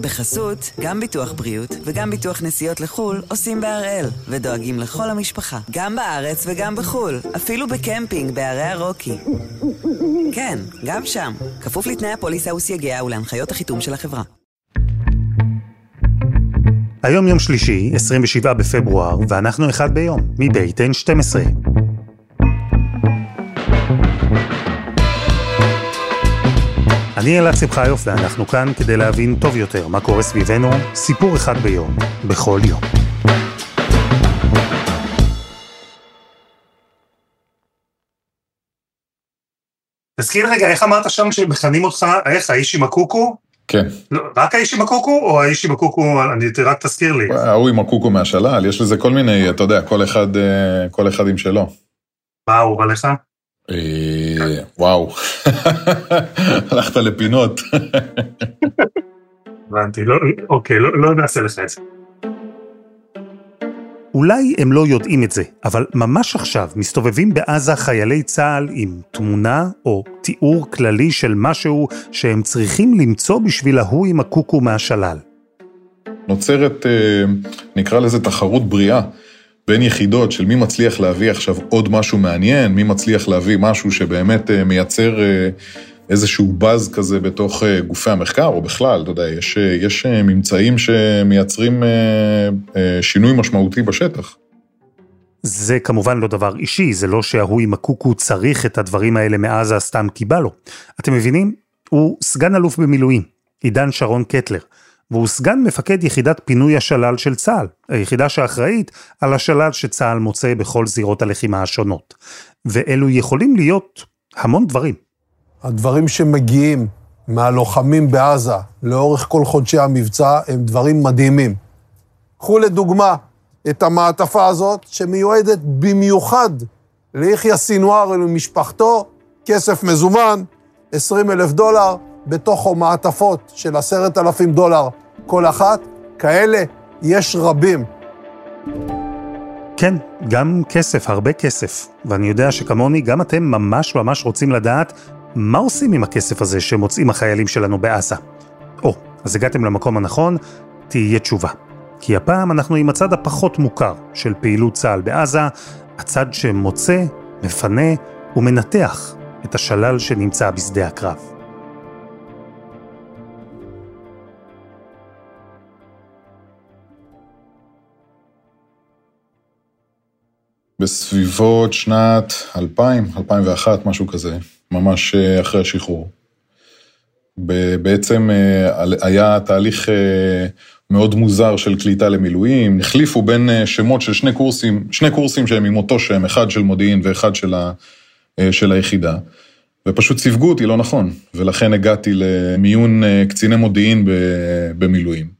בחסות, גם ביטוח בריאות וגם ביטוח נסיעות לחו"ל עושים בהראל, ודואגים לכל המשפחה, גם בארץ וגם בחו"ל, אפילו בקמפינג בערי הרוקי. כן, גם שם, כפוף לתנאי הפוליסה וסייגיה ולהנחיות החיתום של החברה. היום יום שלישי, 27 בפברואר, ואנחנו אחד ביום, מבית N12. אני אלעד שמחיוף ואנחנו כאן כדי להבין טוב יותר מה קורה סביבנו, סיפור אחד ביום, בכל יום. תזכיר רגע, איך אמרת שם שמכנים אותך, איך, האיש עם הקוקו? כן. לא, רק האיש עם הקוקו, או האיש עם הקוקו, אני, רק תזכיר לי. ההוא עם הקוקו מהשלל, יש לזה כל מיני, אתה יודע, כל אחד, אה, כל אחד עם שלו. מה אהוב עליך? אה, וואו, הלכת לפינות. הבנתי, לא, אוקיי, לא, לא נעשה לך את זה. אולי הם לא יודעים את זה, אבל ממש עכשיו מסתובבים בעזה חיילי צה"ל עם תמונה או תיאור כללי של משהו שהם צריכים למצוא בשביל ההוא עם הקוקו מהשלל. נוצרת, אה, נקרא לזה תחרות בריאה. בין יחידות של מי מצליח להביא עכשיו עוד משהו מעניין, מי מצליח להביא משהו שבאמת אה, מייצר אה, איזשהו באז כזה בתוך אה, גופי המחקר, או בכלל, אתה יודע, יש, יש ממצאים שמייצרים שינוי משמעותי בשטח. זה כמובן לא דבר אישי, זה לא שההוא עם הקוקו צריך את הדברים האלה מעזה סתם כי בא לו. אתם מבינים? הוא סגן אלוף במילואים, עידן שרון קטלר. והוא סגן מפקד יחידת פינוי השלל של צה"ל, היחידה שאחראית על השלל שצה"ל מוצא בכל זירות הלחימה השונות. ואלו יכולים להיות המון דברים. הדברים שמגיעים מהלוחמים בעזה לאורך כל חודשי המבצע הם דברים מדהימים. קחו לדוגמה את המעטפה הזאת, שמיועדת במיוחד ליחיא סינואר ולמשפחתו, כסף מזומן, 20 אלף דולר, בתוכו מעטפות של עשרת אלפים דולר כל אחת, כאלה יש רבים. כן, גם כסף, הרבה כסף. ואני יודע שכמוני, גם אתם ממש ממש רוצים לדעת מה עושים עם הכסף הזה שמוצאים החיילים שלנו בעזה. או, אז הגעתם למקום הנכון, תהיה תשובה. כי הפעם אנחנו עם הצד הפחות מוכר של פעילות צה"ל בעזה, הצד שמוצא, מפנה ומנתח את השלל שנמצא בשדה הקרב. בסביבות שנת 2000, 2001, משהו כזה, ממש אה, אחרי השחרור. בעצם אה, היה תהליך אה, מאוד מוזר של קליטה למילואים, החליפו בין שמות של שני קורסים, שני קורסים שהם עם אותו שם, אחד של מודיעין ואחד של, ה, של היחידה, ופשוט סיווגו אותי לא נכון, ולכן הגעתי למיון קציני מודיעין במילואים.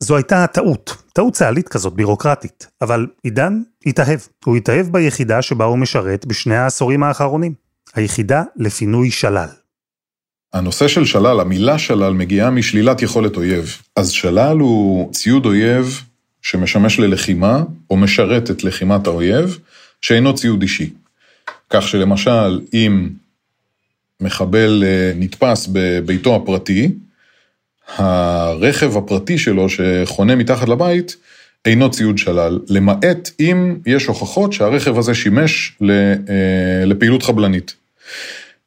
זו הייתה טעות, טעות צה"לית כזאת, בירוקרטית, אבל עידן התאהב. הוא התאהב ביחידה שבה הוא משרת בשני העשורים האחרונים, היחידה לפינוי שלל. הנושא של שלל, המילה שלל מגיעה משלילת יכולת אויב. אז שלל הוא ציוד אויב שמשמש ללחימה, או משרת את לחימת האויב, שאינו ציוד אישי. כך שלמשל, אם מחבל אה, נתפס בביתו הפרטי, הרכב הפרטי שלו שחונה מתחת לבית אינו ציוד שלל, למעט אם יש הוכחות שהרכב הזה שימש אה, לפעילות חבלנית.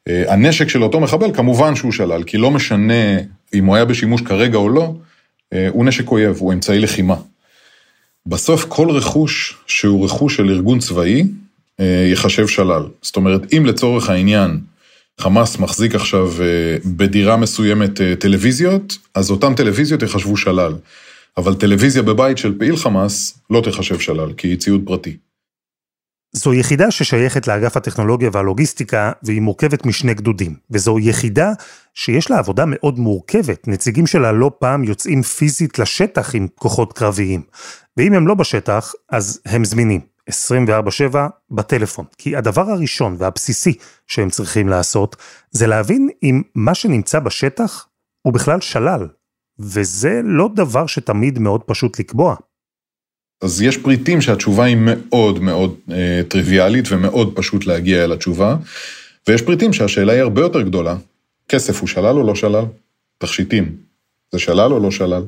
אה, הנשק של אותו מחבל כמובן שהוא שלל, כי לא משנה אם הוא היה בשימוש כרגע או לא, אה, הוא נשק אויב, הוא אמצעי לחימה. בסוף כל רכוש שהוא רכוש של ארגון צבאי, יחשב שלל. זאת אומרת, אם לצורך העניין חמאס מחזיק עכשיו אה, בדירה מסוימת אה, טלוויזיות, אז אותן טלוויזיות יחשבו שלל. אבל טלוויזיה בבית של פעיל חמאס לא תחשב שלל, כי היא ציוד פרטי. זו יחידה ששייכת לאגף הטכנולוגיה והלוגיסטיקה, והיא מורכבת משני גדודים. וזו יחידה שיש לה עבודה מאוד מורכבת. נציגים שלה לא פעם יוצאים פיזית לשטח עם כוחות קרביים. ואם הם לא בשטח, אז הם זמינים. 24/7 בטלפון. כי הדבר הראשון והבסיסי שהם צריכים לעשות, זה להבין אם מה שנמצא בשטח הוא בכלל שלל. וזה לא דבר שתמיד מאוד פשוט לקבוע. אז יש פריטים שהתשובה היא מאוד מאוד אה, טריוויאלית ומאוד פשוט להגיע אל התשובה, ויש פריטים שהשאלה היא הרבה יותר גדולה. כסף הוא שלל או לא שלל? תכשיטים. זה שלל או לא שלל?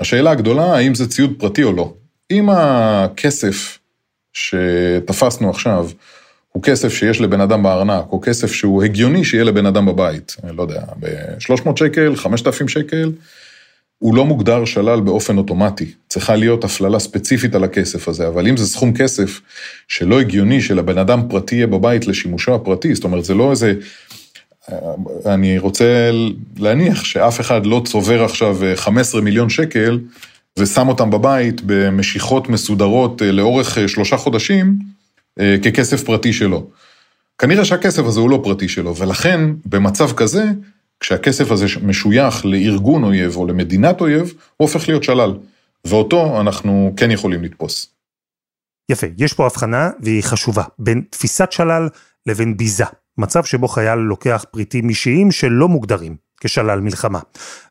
השאלה הגדולה, האם זה ציוד פרטי או לא. אם הכסף שתפסנו עכשיו הוא כסף שיש לבן אדם בארנק, או כסף שהוא הגיוני שיהיה לבן אדם בבית, לא יודע, ב-300 שקל, 5,000 שקל, הוא לא מוגדר שלל באופן אוטומטי. צריכה להיות הפללה ספציפית על הכסף הזה, אבל אם זה סכום כסף שלא הגיוני שלבן אדם פרטי יהיה בבית לשימושו הפרטי, זאת אומרת, זה לא איזה... אני רוצה להניח שאף אחד לא צובר עכשיו 15 מיליון שקל ושם אותם בבית במשיכות מסודרות אה, לאורך אה, שלושה חודשים אה, ככסף פרטי שלו. כנראה שהכסף הזה הוא לא פרטי שלו, ולכן במצב כזה, כשהכסף הזה משוייך לארגון אויב או למדינת אויב, הוא הופך להיות שלל. ואותו אנחנו כן יכולים לתפוס. יפה, יש פה הבחנה והיא חשובה, בין תפיסת שלל לבין ביזה. מצב שבו חייל לוקח פריטים אישיים שלא מוגדרים כשלל מלחמה.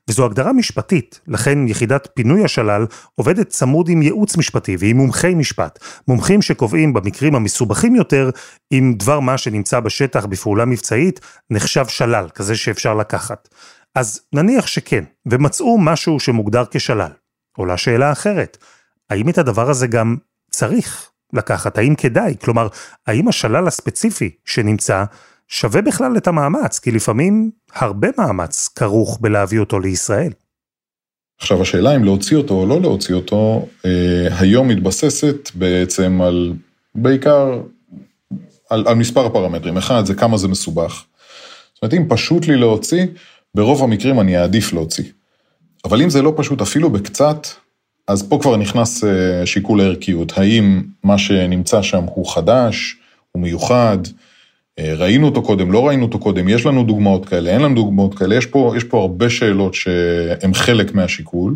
וזו הגדרה משפטית, לכן יחידת פינוי השלל עובדת צמוד עם ייעוץ משפטי ועם מומחי משפט, מומחים שקובעים במקרים המסובכים יותר, אם דבר מה שנמצא בשטח בפעולה מבצעית נחשב שלל, כזה שאפשר לקחת. אז נניח שכן, ומצאו משהו שמוגדר כשלל. עולה שאלה אחרת, האם את הדבר הזה גם צריך לקחת? האם כדאי? כלומר, האם השלל הספציפי שנמצא שווה בכלל את המאמץ, כי לפעמים הרבה מאמץ כרוך בלהביא אותו לישראל. עכשיו השאלה אם להוציא אותו או לא להוציא אותו, אה, היום מתבססת בעצם על, בעיקר על, על מספר פרמטרים. אחד זה כמה זה מסובך. זאת אומרת, אם פשוט לי להוציא, ברוב המקרים אני אעדיף להוציא. אבל אם זה לא פשוט אפילו בקצת, אז פה כבר נכנס אה, שיקול הערכיות. האם מה שנמצא שם הוא חדש, הוא מיוחד, ראינו אותו קודם, לא ראינו אותו קודם, יש לנו דוגמאות כאלה, אין לנו דוגמאות כאלה, יש פה, יש פה הרבה שאלות שהן חלק מהשיקול.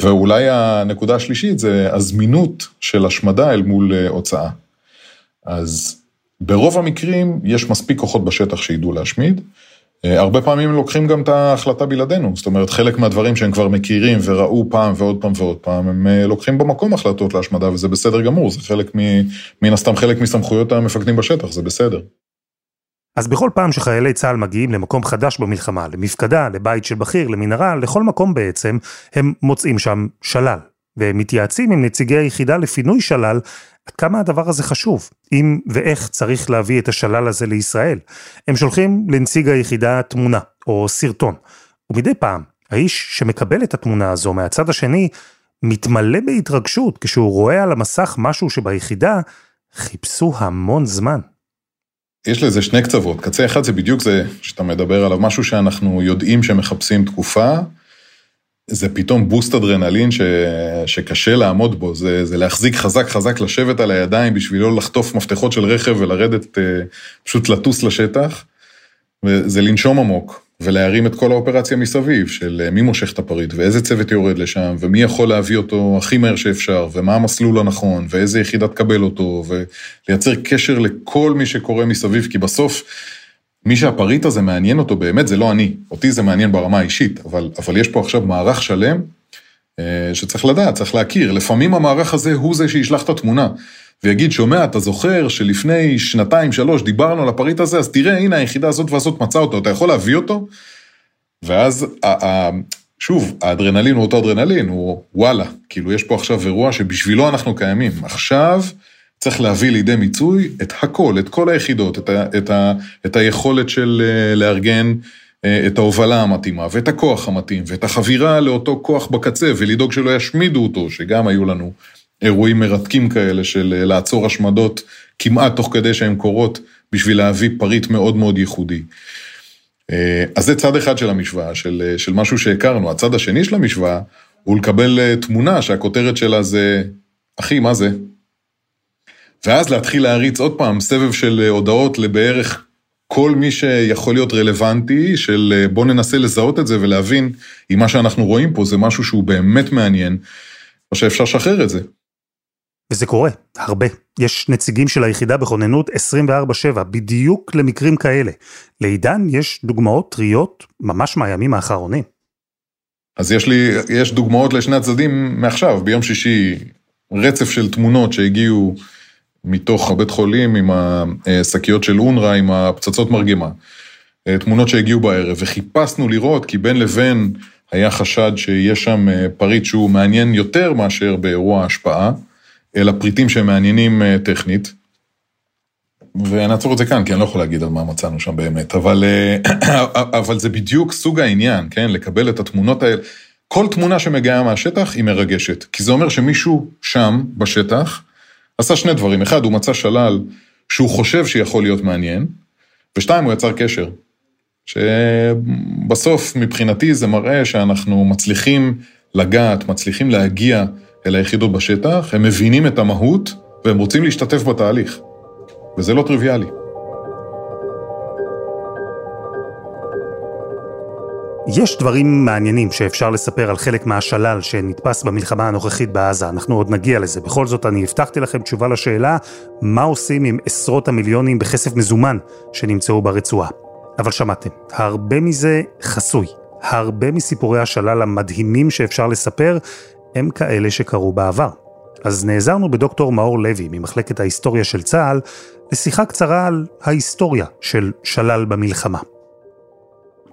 ואולי הנקודה השלישית זה הזמינות של השמדה אל מול אה, הוצאה. אז ברוב המקרים יש מספיק כוחות בשטח שידעו להשמיד. אה, הרבה פעמים לוקחים גם את ההחלטה בלעדינו, זאת אומרת, חלק מהדברים שהם כבר מכירים וראו פעם ועוד פעם ועוד פעם, הם לוקחים במקום החלטות להשמדה וזה בסדר גמור, זה חלק מ... מן הסתם חלק מסמכויות המפקדים בשטח, זה בסדר. אז בכל פעם שחיילי צה"ל מגיעים למקום חדש במלחמה, למפקדה, לבית של בכיר, למנהרה, לכל מקום בעצם, הם מוצאים שם שלל. והם מתייעצים עם נציגי היחידה לפינוי שלל, עד כמה הדבר הזה חשוב, אם ואיך צריך להביא את השלל הזה לישראל. הם שולחים לנציג היחידה תמונה, או סרטון. ומדי פעם, האיש שמקבל את התמונה הזו מהצד השני, מתמלא בהתרגשות כשהוא רואה על המסך משהו שביחידה חיפשו המון זמן. יש לזה שני קצוות, קצה אחד זה בדיוק זה שאתה מדבר עליו, משהו שאנחנו יודעים שמחפשים תקופה, זה פתאום boost אדרנלין ש... שקשה לעמוד בו, זה, זה להחזיק חזק חזק, לשבת על הידיים בשביל לא לחטוף מפתחות של רכב ולרדת, אה, פשוט לטוס לשטח, וזה לנשום עמוק. ולהרים את כל האופרציה מסביב, של אה, מי מושך את הפריט, ואיזה צוות יורד לשם, ומי יכול להביא אותו הכי מהר שאפשר, ומה המסלול הנכון, ואיזה יחידה תקבל אותו, ולייצר קשר לכל מי שקורה מסביב, כי בסוף, מי שהפריט הזה מעניין אותו באמת זה לא אני, אותי זה מעניין ברמה האישית, אבל, אבל יש פה עכשיו מערך שלם אה, שצריך לדעת, צריך להכיר, לפעמים המערך הזה הוא זה שישלח את התמונה. ויגיד, שומע, אתה זוכר שלפני שנתיים, שלוש, דיברנו על הפריט הזה, אז תראה, הנה היחידה הזאת והזאת מצאה אותו, אתה יכול להביא אותו? ואז, שוב, האדרנלין הוא אותו אדרנלין, הוא וואלה, כאילו יש פה עכשיו אירוע שבשבילו אנחנו קיימים. עכשיו צריך להביא לידי מיצוי את הכל, את כל היחידות, את, ה, את, ה, את היכולת של אה, לארגן אה, את ההובלה המתאימה, ואת הכוח המתאים, ואת החבירה לאותו כוח בקצה, ולדאוג שלא ישמידו אותו, שגם היו לנו אירועים מרתקים כאלה של אה, לעצור השמדות כמעט תוך כדי שהן קורות, בשביל להביא פריט מאוד מאוד ייחודי. אז זה צד אחד של המשוואה, של, של משהו שהכרנו. הצד השני של המשוואה הוא לקבל תמונה שהכותרת שלה זה, אחי, מה זה? ואז להתחיל להריץ עוד פעם סבב של הודעות לבערך כל מי שיכול להיות רלוונטי, של בוא ננסה לזהות את זה ולהבין אם מה שאנחנו רואים פה זה משהו שהוא באמת מעניין, או שאפשר לשחרר את זה. וזה קורה, הרבה. יש נציגים של היחידה בכוננות 24/7, בדיוק למקרים כאלה. לעידן יש דוגמאות טריות ממש מהימים האחרונים. אז יש לי, יש דוגמאות לשני הצדדים מעכשיו, ביום שישי רצף של תמונות שהגיעו מתוך הבית חולים עם השקיות של אונר"א, עם הפצצות מרגמה. תמונות שהגיעו בערב, וחיפשנו לראות, כי בין לבין היה חשד שיש שם אה, פריט שהוא מעניין יותר מאשר באירוע ההשפעה, אלא פריטים שמעניינים אה, טכנית. ונעצור את זה כאן, כי אני לא יכול להגיד על מה מצאנו שם באמת, אבל, אבל זה בדיוק סוג העניין, כן? לקבל את התמונות האלה. כל תמונה שמגיעה מהשטח היא מרגשת, כי זה אומר שמישהו שם, בשטח, עשה שני דברים. אחד, הוא מצא שלל שהוא חושב שיכול להיות מעניין, ושתיים, הוא יצר קשר. שבסוף, מבחינתי, זה מראה שאנחנו מצליחים לגעת, מצליחים להגיע אל היחידות בשטח, הם מבינים את המהות, והם רוצים להשתתף בתהליך. וזה לא טריוויאלי. יש דברים מעניינים שאפשר לספר על חלק מהשלל שנתפס במלחמה הנוכחית בעזה, אנחנו עוד נגיע לזה. בכל זאת, אני הבטחתי לכם תשובה לשאלה, מה עושים עם עשרות המיליונים בכסף מזומן שנמצאו ברצועה. אבל שמעתם, הרבה מזה חסוי. הרבה מסיפורי השלל המדהימים שאפשר לספר, הם כאלה שקרו בעבר. אז נעזרנו בדוקטור מאור לוי ממחלקת ההיסטוריה של צה"ל, לשיחה קצרה על ההיסטוריה של שלל במלחמה.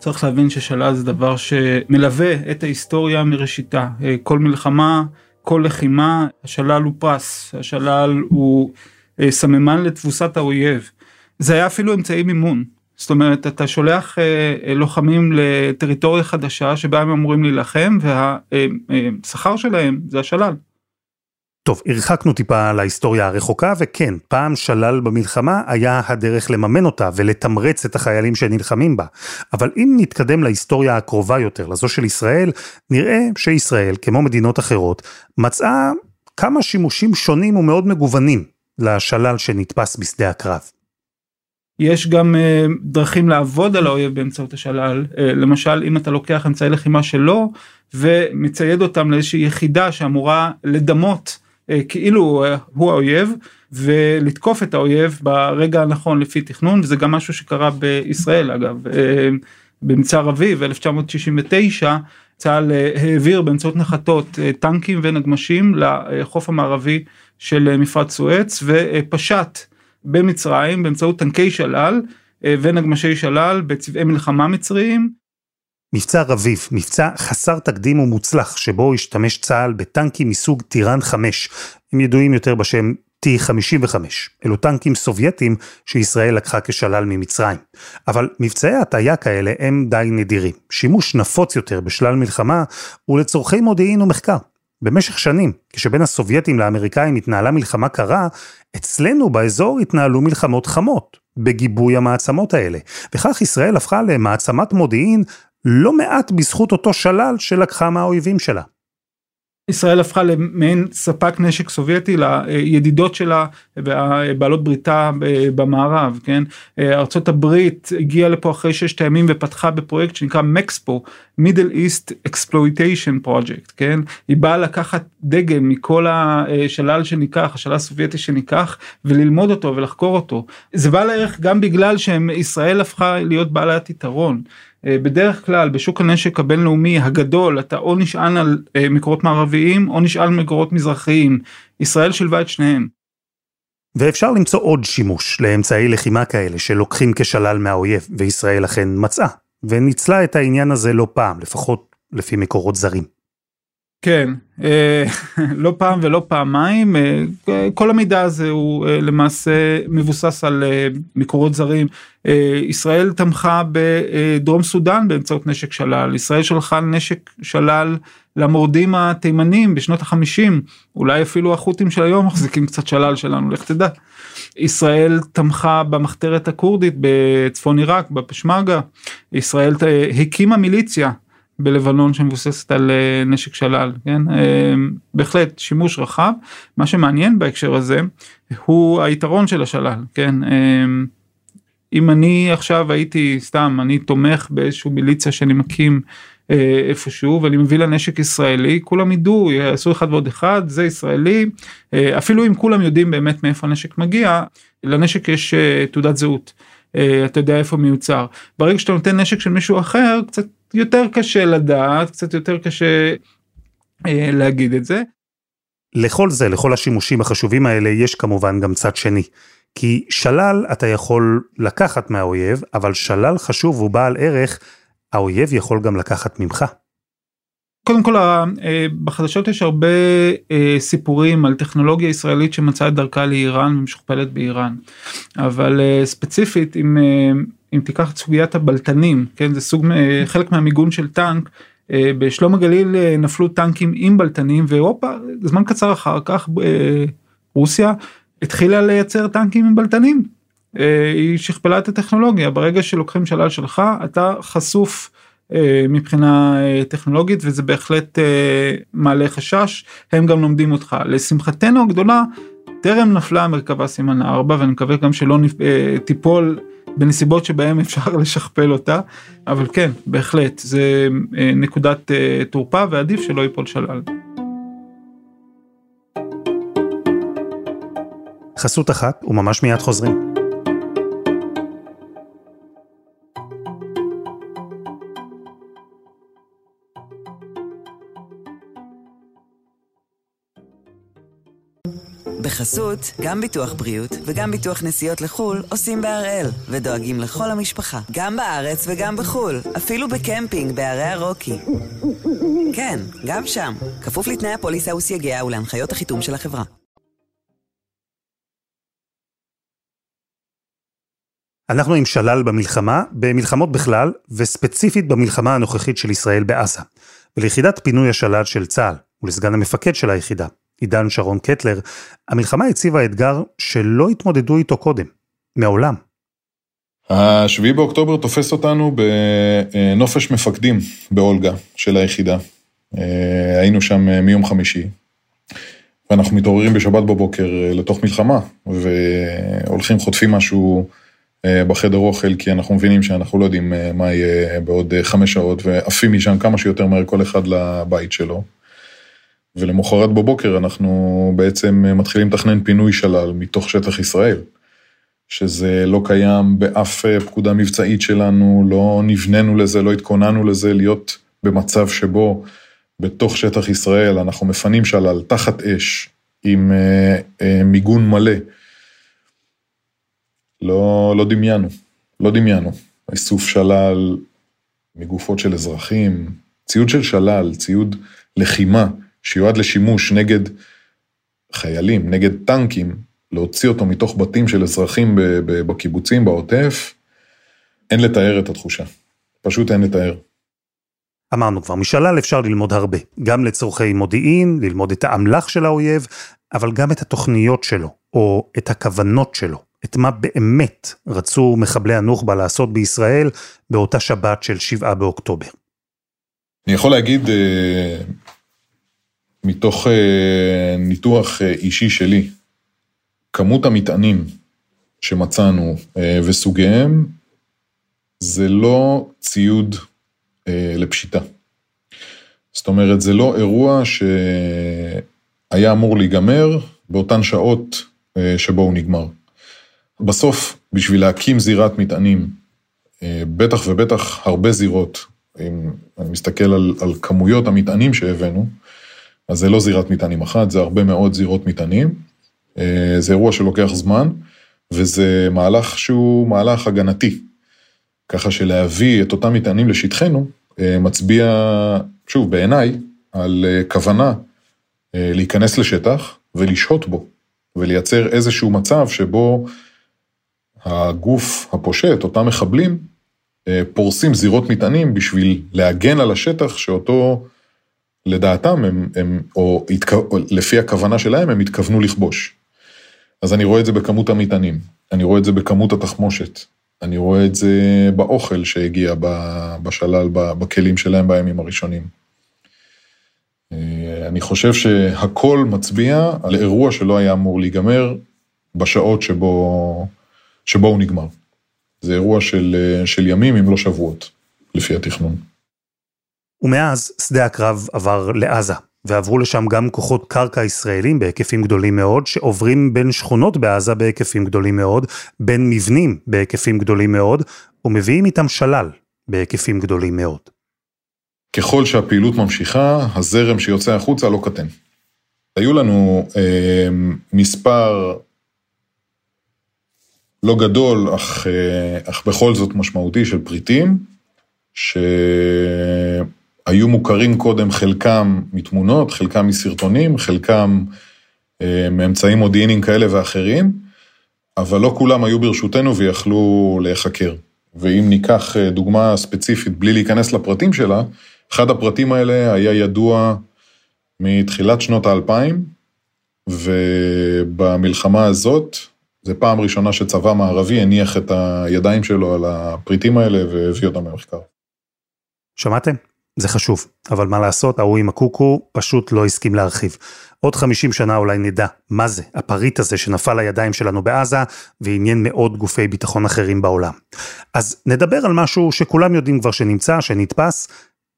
צריך להבין ששלל זה דבר שמלווה את ההיסטוריה מראשיתה. אה, כל מלחמה, כל לחימה, השלל הוא פרס, השלל הוא אה, סממן לתבוסת האויב. זה היה אפילו אמצעי מימון. זאת אומרת, אתה שולח אה, לוחמים לטריטוריה חדשה שבה הם אמורים להילחם, והשכר שלהם זה השלל. טוב, הרחקנו טיפה להיסטוריה הרחוקה, וכן, פעם שלל במלחמה היה הדרך לממן אותה ולתמרץ את החיילים שנלחמים בה. אבל אם נתקדם להיסטוריה הקרובה יותר, לזו של ישראל, נראה שישראל, כמו מדינות אחרות, מצאה כמה שימושים שונים ומאוד מגוונים לשלל שנתפס בשדה הקרב. יש גם uh, דרכים לעבוד על האויב באמצעות השלל, uh, למשל אם אתה לוקח אמצעי לחימה שלו ומצייד אותם לאיזושהי יחידה שאמורה לדמות אה, כאילו אה, הוא האויב ולתקוף את האויב ברגע הנכון לפי תכנון וזה גם משהו שקרה בישראל אגב. אה, במצר אביב 1969 צה"ל העביר באמצעות נחתות טנקים ונגמשים לחוף המערבי של מפרץ סואץ ופשט במצרים באמצעות טנקי שלל ונגמשי שלל בצבעי מלחמה מצריים מבצע רביב, מבצע חסר תקדים ומוצלח, שבו השתמש צה"ל בטנקים מסוג טיראן 5, הם ידועים יותר בשם T-55. אלו טנקים סובייטים שישראל לקחה כשלל ממצרים. אבל מבצעי הטעיה כאלה הם די נדירים. שימוש נפוץ יותר בשלל מלחמה הוא לצורכי מודיעין ומחקר. במשך שנים, כשבין הסובייטים לאמריקאים התנהלה מלחמה קרה, אצלנו באזור התנהלו מלחמות חמות, בגיבוי המעצמות האלה. וכך ישראל הפכה למעצמת מודיעין לא מעט בזכות אותו שלל שלקחה מהאויבים שלה. ישראל הפכה למעין ספק נשק סובייטי לידידות שלה ובעלות בריתה במערב, כן? ארצות הברית הגיעה לפה אחרי ששת הימים ופתחה בפרויקט שנקרא MEXPO, Middle East Exploitation Project, כן? היא באה לקחת דגם מכל השלל שניקח, השלל הסובייטי שניקח, וללמוד אותו ולחקור אותו. זה בעל ערך גם בגלל שישראל הפכה להיות בעלת יתרון. אה, בדרך כלל בשוק הנשק הבינלאומי הגדול אתה או נשען על אה, מקורות מערביים או נשען על מקורות מזרחיים. ישראל שילבה את שניהם. ואפשר למצוא עוד שימוש לאמצעי לחימה כאלה שלוקחים כשלל מהאויב, וישראל אכן מצאה, וניצלה את העניין הזה לא פעם, לפחות לפי מקורות זרים. כן, אה, לא פעם ולא פעמיים, אה, כל המידע הזה הוא אה, למעשה מבוסס על מקורות זרים. ישראל תמכה בדרום סודאן באמצעות נשק שלל, ישראל שלחה נשק שלל למורדים התימנים בשנות החמישים, אולי אפילו החות'ים של היום מחזיקים קצת שלל שלנו, לך תדע. ישראל תמכה במחתרת הכורדית בצפון עיראק, בפשמרגה, ישראל הקימה מיליציה בלבנון שמבוססת על אה, נשק שלל, כן? אה, בהחלט שימוש רחב. מה שמעניין בהקשר הזה הוא היתרון של השלל, כן? אה, אם אני עכשיו הייתי סתם, אני תומך באיזשהו מיליציה שאני מקים איפשהו ואני מביא לנשק ישראלי, כולם ידעו, יעשו אחד ועוד אחד, זה ישראלי, אפילו אם כולם יודעים באמת מאיפה הנשק מגיע, לנשק יש תעודת זהות. אתה יודע איפה מיוצר. ברגע שאתה נותן נשק של מישהו אחר, קצת יותר קשה לדעת, קצת יותר קשה אה, להגיד את זה. לכל זה, לכל השימושים החשובים האלה, יש כמובן גם צד שני. כי שלל אתה יכול לקחת מהאויב, אבל שלל חשוב ובעל ערך, האויב יכול גם לקחת ממך. קודם כל בחדשות יש הרבה סיפורים על טכנולוגיה ישראלית שמצאה את דרכה לאיראן ומשוכפלת באיראן. אבל ספציפית אם אם תיקח את סוגיית הבלטנים כן זה סוג חלק מהמיגון של טנק. בשלום הגליל נפלו טנקים עם בלטנים ואירופה זמן קצר אחר כך רוסיה התחילה לייצר טנקים עם בלטנים. היא שכפלה את הטכנולוגיה ברגע שלוקחים שלל שלך אתה חשוף מבחינה טכנולוגית וזה בהחלט מעלה חשש הם גם לומדים אותך לשמחתנו הגדולה טרם נפלה מרכבה סימן 4 ואני מקווה גם שלא תיפול בנסיבות שבהם אפשר לשכפל אותה אבל כן בהחלט זה נקודת תורפה ועדיף שלא ייפול שלל. חסות אחת וממש מיד חוזרים. בחסות, גם ביטוח בריאות וגם ביטוח נסיעות לחו"ל עושים בהראל, ודואגים לכל המשפחה, גם בארץ וגם בחו"ל, אפילו בקמפינג בערי הרוקי. כן, גם שם, כפוף לתנאי הפוליסה וסייגיה ולהנחיות החיתום של החברה. אנחנו עם שלל במלחמה, במלחמות בכלל, וספציפית במלחמה הנוכחית של ישראל בעזה. וליחידת פינוי השלל של צה"ל, ולסגן המפקד של היחידה, עידן שרון קטלר, המלחמה הציבה אתגר שלא התמודדו איתו קודם, מעולם. השביעי באוקטובר תופס אותנו בנופש מפקדים באולגה של היחידה. היינו שם מיום חמישי, ואנחנו מתעוררים בשבת בבוקר לתוך מלחמה, והולכים חוטפים משהו בחדר אוכל, כי אנחנו מבינים שאנחנו לא יודעים מה יהיה בעוד חמש שעות, ועפים משם כמה שיותר מהר כל אחד לבית שלו. ולמחרת בבוקר אנחנו בעצם מתחילים לתכנן פינוי שלל מתוך שטח ישראל, שזה לא קיים באף פקודה מבצעית שלנו, לא נבננו לזה, לא התכוננו לזה, להיות במצב שבו בתוך שטח ישראל אנחנו מפנים שלל תחת אש עם מיגון מלא. לא, לא דמיינו, לא דמיינו. איסוף שלל מגופות של אזרחים, ציוד של שלל, ציוד לחימה. שיועד לשימוש נגד חיילים, נגד טנקים, להוציא אותו מתוך בתים של אזרחים בקיבוצים, בעוטף, אין לתאר את התחושה. פשוט אין לתאר. אמרנו כבר, משלל אפשר ללמוד הרבה, גם לצורכי מודיעין, ללמוד את האמל"ח של האויב, אבל גם את התוכניות שלו, או את הכוונות שלו, את מה באמת רצו מחבלי הנוח'בה לעשות בישראל באותה שבת של שבעה באוקטובר. אני יכול להגיד מתוך ניתוח אישי שלי, כמות המטענים שמצאנו וסוגיהם, זה לא ציוד לפשיטה. זאת אומרת, זה לא אירוע שהיה אמור להיגמר באותן שעות שבו הוא נגמר. בסוף, בשביל להקים זירת מטענים, בטח ובטח הרבה זירות, אם אני מסתכל על, על כמויות המטענים שהבאנו, אז זה לא זירת מטענים אחת, זה הרבה מאוד זירות מטענים. זה אירוע שלוקח זמן, וזה מהלך שהוא מהלך הגנתי. ככה שלהביא את אותם מטענים לשטחנו, מצביע, שוב, בעיניי, על כוונה להיכנס לשטח ולשהות בו, ולייצר איזשהו מצב שבו הגוף הפושט, אותם מחבלים, פורסים זירות מטענים בשביל להגן על השטח שאותו לדעתם, הם, הם, או, או לפי הכוונה שלהם, הם התכוונו לכבוש. אז אני רואה את זה בכמות המטענים, אני רואה את זה בכמות התחמושת, אני רואה את זה באוכל שהגיע בשלל, בכלים שלהם בימים הראשונים. אני חושב שהכל מצביע על אירוע שלא היה אמור להיגמר בשעות שבו, שבו הוא נגמר. זה אירוע של, של ימים, אם לא שבועות, לפי התכנון. ומאז שדה הקרב עבר לעזה, ועברו לשם גם כוחות קרקע ישראלים בהיקפים גדולים מאוד, שעוברים בין שכונות בעזה בהיקפים גדולים מאוד, בין מבנים בהיקפים גדולים מאוד, ומביאים איתם שלל בהיקפים גדולים מאוד. ככל שהפעילות ממשיכה, הזרם שיוצא החוצה לא קטן. היו לנו אה, מספר לא גדול, אך, אה, אך בכל זאת משמעותי של פריטים, היו מוכרים קודם חלקם מתמונות, חלקם מסרטונים, חלקם אה, מאמצעים מודיעיניים כאלה ואחרים, אבל לא כולם היו ברשותנו ויכלו להיחקר. ואם ניקח אה, דוגמה ספציפית בלי להיכנס לפרטים שלה, אחד הפרטים האלה היה ידוע מתחילת שנות האלפיים, ובמלחמה הזאת, זו פעם ראשונה שצבא מערבי הניח את הידיים שלו על הפריטים האלה והביא אותם למחקר. שמעתם? זה חשוב, אבל מה לעשות, ההוא עם הקוקו פשוט לא הסכים להרחיב. עוד 50 שנה אולי נדע מה זה, הפריט הזה שנפל לידיים שלנו בעזה, ועניין מאוד גופי ביטחון אחרים בעולם. אז נדבר על משהו שכולם יודעים כבר שנמצא, שנתפס,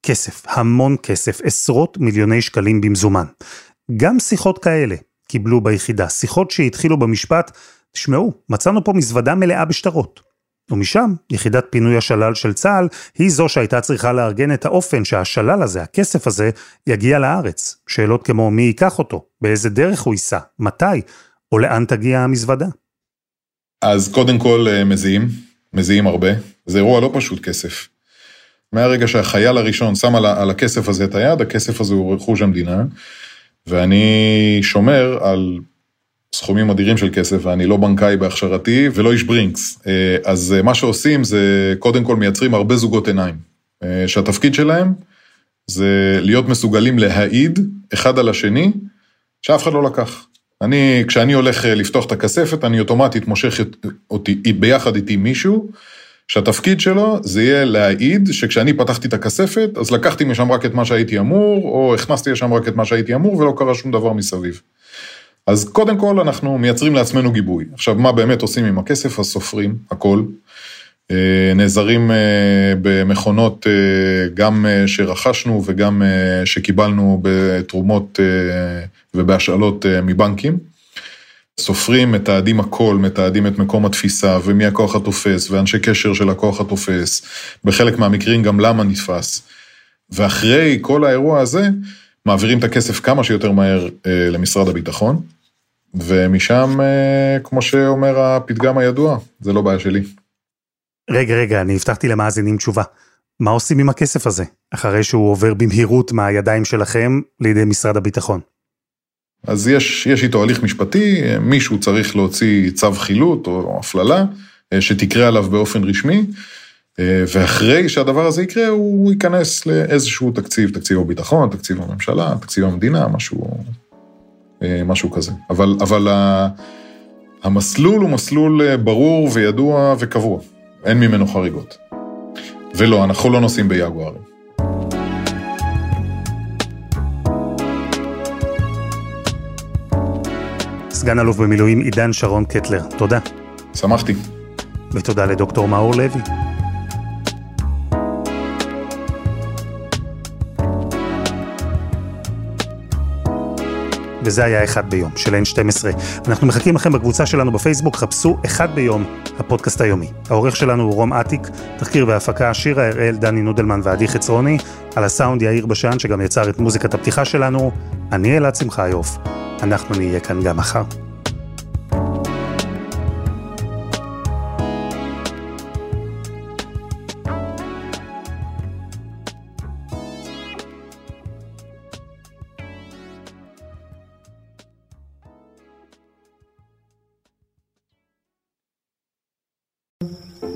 כסף, המון כסף, עשרות מיליוני שקלים במזומן. גם שיחות כאלה קיבלו ביחידה, שיחות שהתחילו במשפט, תשמעו, מצאנו פה מזוודה מלאה בשטרות. ומשם, יחידת פינוי השלל של צה"ל, היא זו שהייתה צריכה לארגן את האופן שהשלל הזה, הכסף הזה, יגיע לארץ. שאלות כמו מי ייקח אותו, באיזה דרך הוא ייסע, מתי, או לאן תגיע המזוודה. אז קודם כל אה, מזיעים, מזיעים הרבה. זה אירוע לא פשוט כסף. מהרגע שהחייל הראשון שם על הכסף הזה את היד, הכסף הזה הוא רכוש המדינה, ואני שומר על סכומים אדירים של כסף, ואני לא בנקאי בהכשרתי ולא איש ברינקס. אה, אז אה, מה שעושים זה קודם כל מייצרים הרבה זוגות עיניים, אה, שהתפקיד שלהם זה להיות מסוגלים להעיד אחד על השני, שאף אחד לא לקח. אני, כשאני הולך לפתוח את הכספת, אני אוטומטית מושך אותי, ביחד איתי מישהו, שהתפקיד שלו זה יהיה להעיד שכשאני פתחתי את הכספת, אז לקחתי משם רק את מה שהייתי אמור, או הכנסתי לשם רק את מה שהייתי אמור, ולא קרה שום דבר מסביב. אז קודם כל אנחנו מייצרים לעצמנו גיבוי. עכשיו, מה באמת עושים עם הכסף? אז סופרים הכל. אה, נעזרים אה, במכונות אה, גם שרכשנו וגם שקיבלנו בתרומות ובהשאלות מבנקים. סופרים, מתעדים הכל, מתעדים את מקום התפיסה ומי הכוח התופס ואנשי קשר של הכוח התופס, בחלק מהמקרים גם למה נתפס. ואחרי כל האירוע הזה, מעבירים את הכסף כמה שיותר מהר למשרד הביטחון. ומשם, אה, כמו שאומר הפתגם הידוע, זה לא בעיה שלי. רגע, רגע, אני הבטחתי למאזינים תשובה. מה עושים עם הכסף הזה, אחרי שהוא עובר במהירות מהידיים שלכם לידי משרד הביטחון? אז יש, יש איתו הליך משפטי, מישהו צריך להוציא צו חילוט או הפללה, אה, שתקרה עליו באופן רשמי, אה, ואחרי שהדבר הזה יקרה, הוא ייכנס לאיזשהו תקציב, תקציב הביטחון, תקציב הממשלה, תקציב המדינה, משהו משהו כזה. אבל, אבל המסלול הוא מסלול אה, ברור וידוע וקבוע, אין ממנו חריגות. ולא, אנחנו לא נוסעים ביגוארים. סגן אלוף במילואים עידן שרון קטלר, תודה. שמחתי. ותודה לדוקטור מאור לוי. וזה היה אחד ביום של N12. אנחנו מחכים לכם בקבוצה שלנו בפייסבוק, חפשו אחד ביום, הפודקאסט היומי. העורך שלנו הוא רום אטיק, תחקיר והפקה שירה הראל, דני נודלמן ועדי חצרוני, על הסאונד יאיר בשן שגם יצר את מוזיקת הפתיחה שלנו, אני אלעד שמחיוף, אנחנו נהיה כאן גם מחר.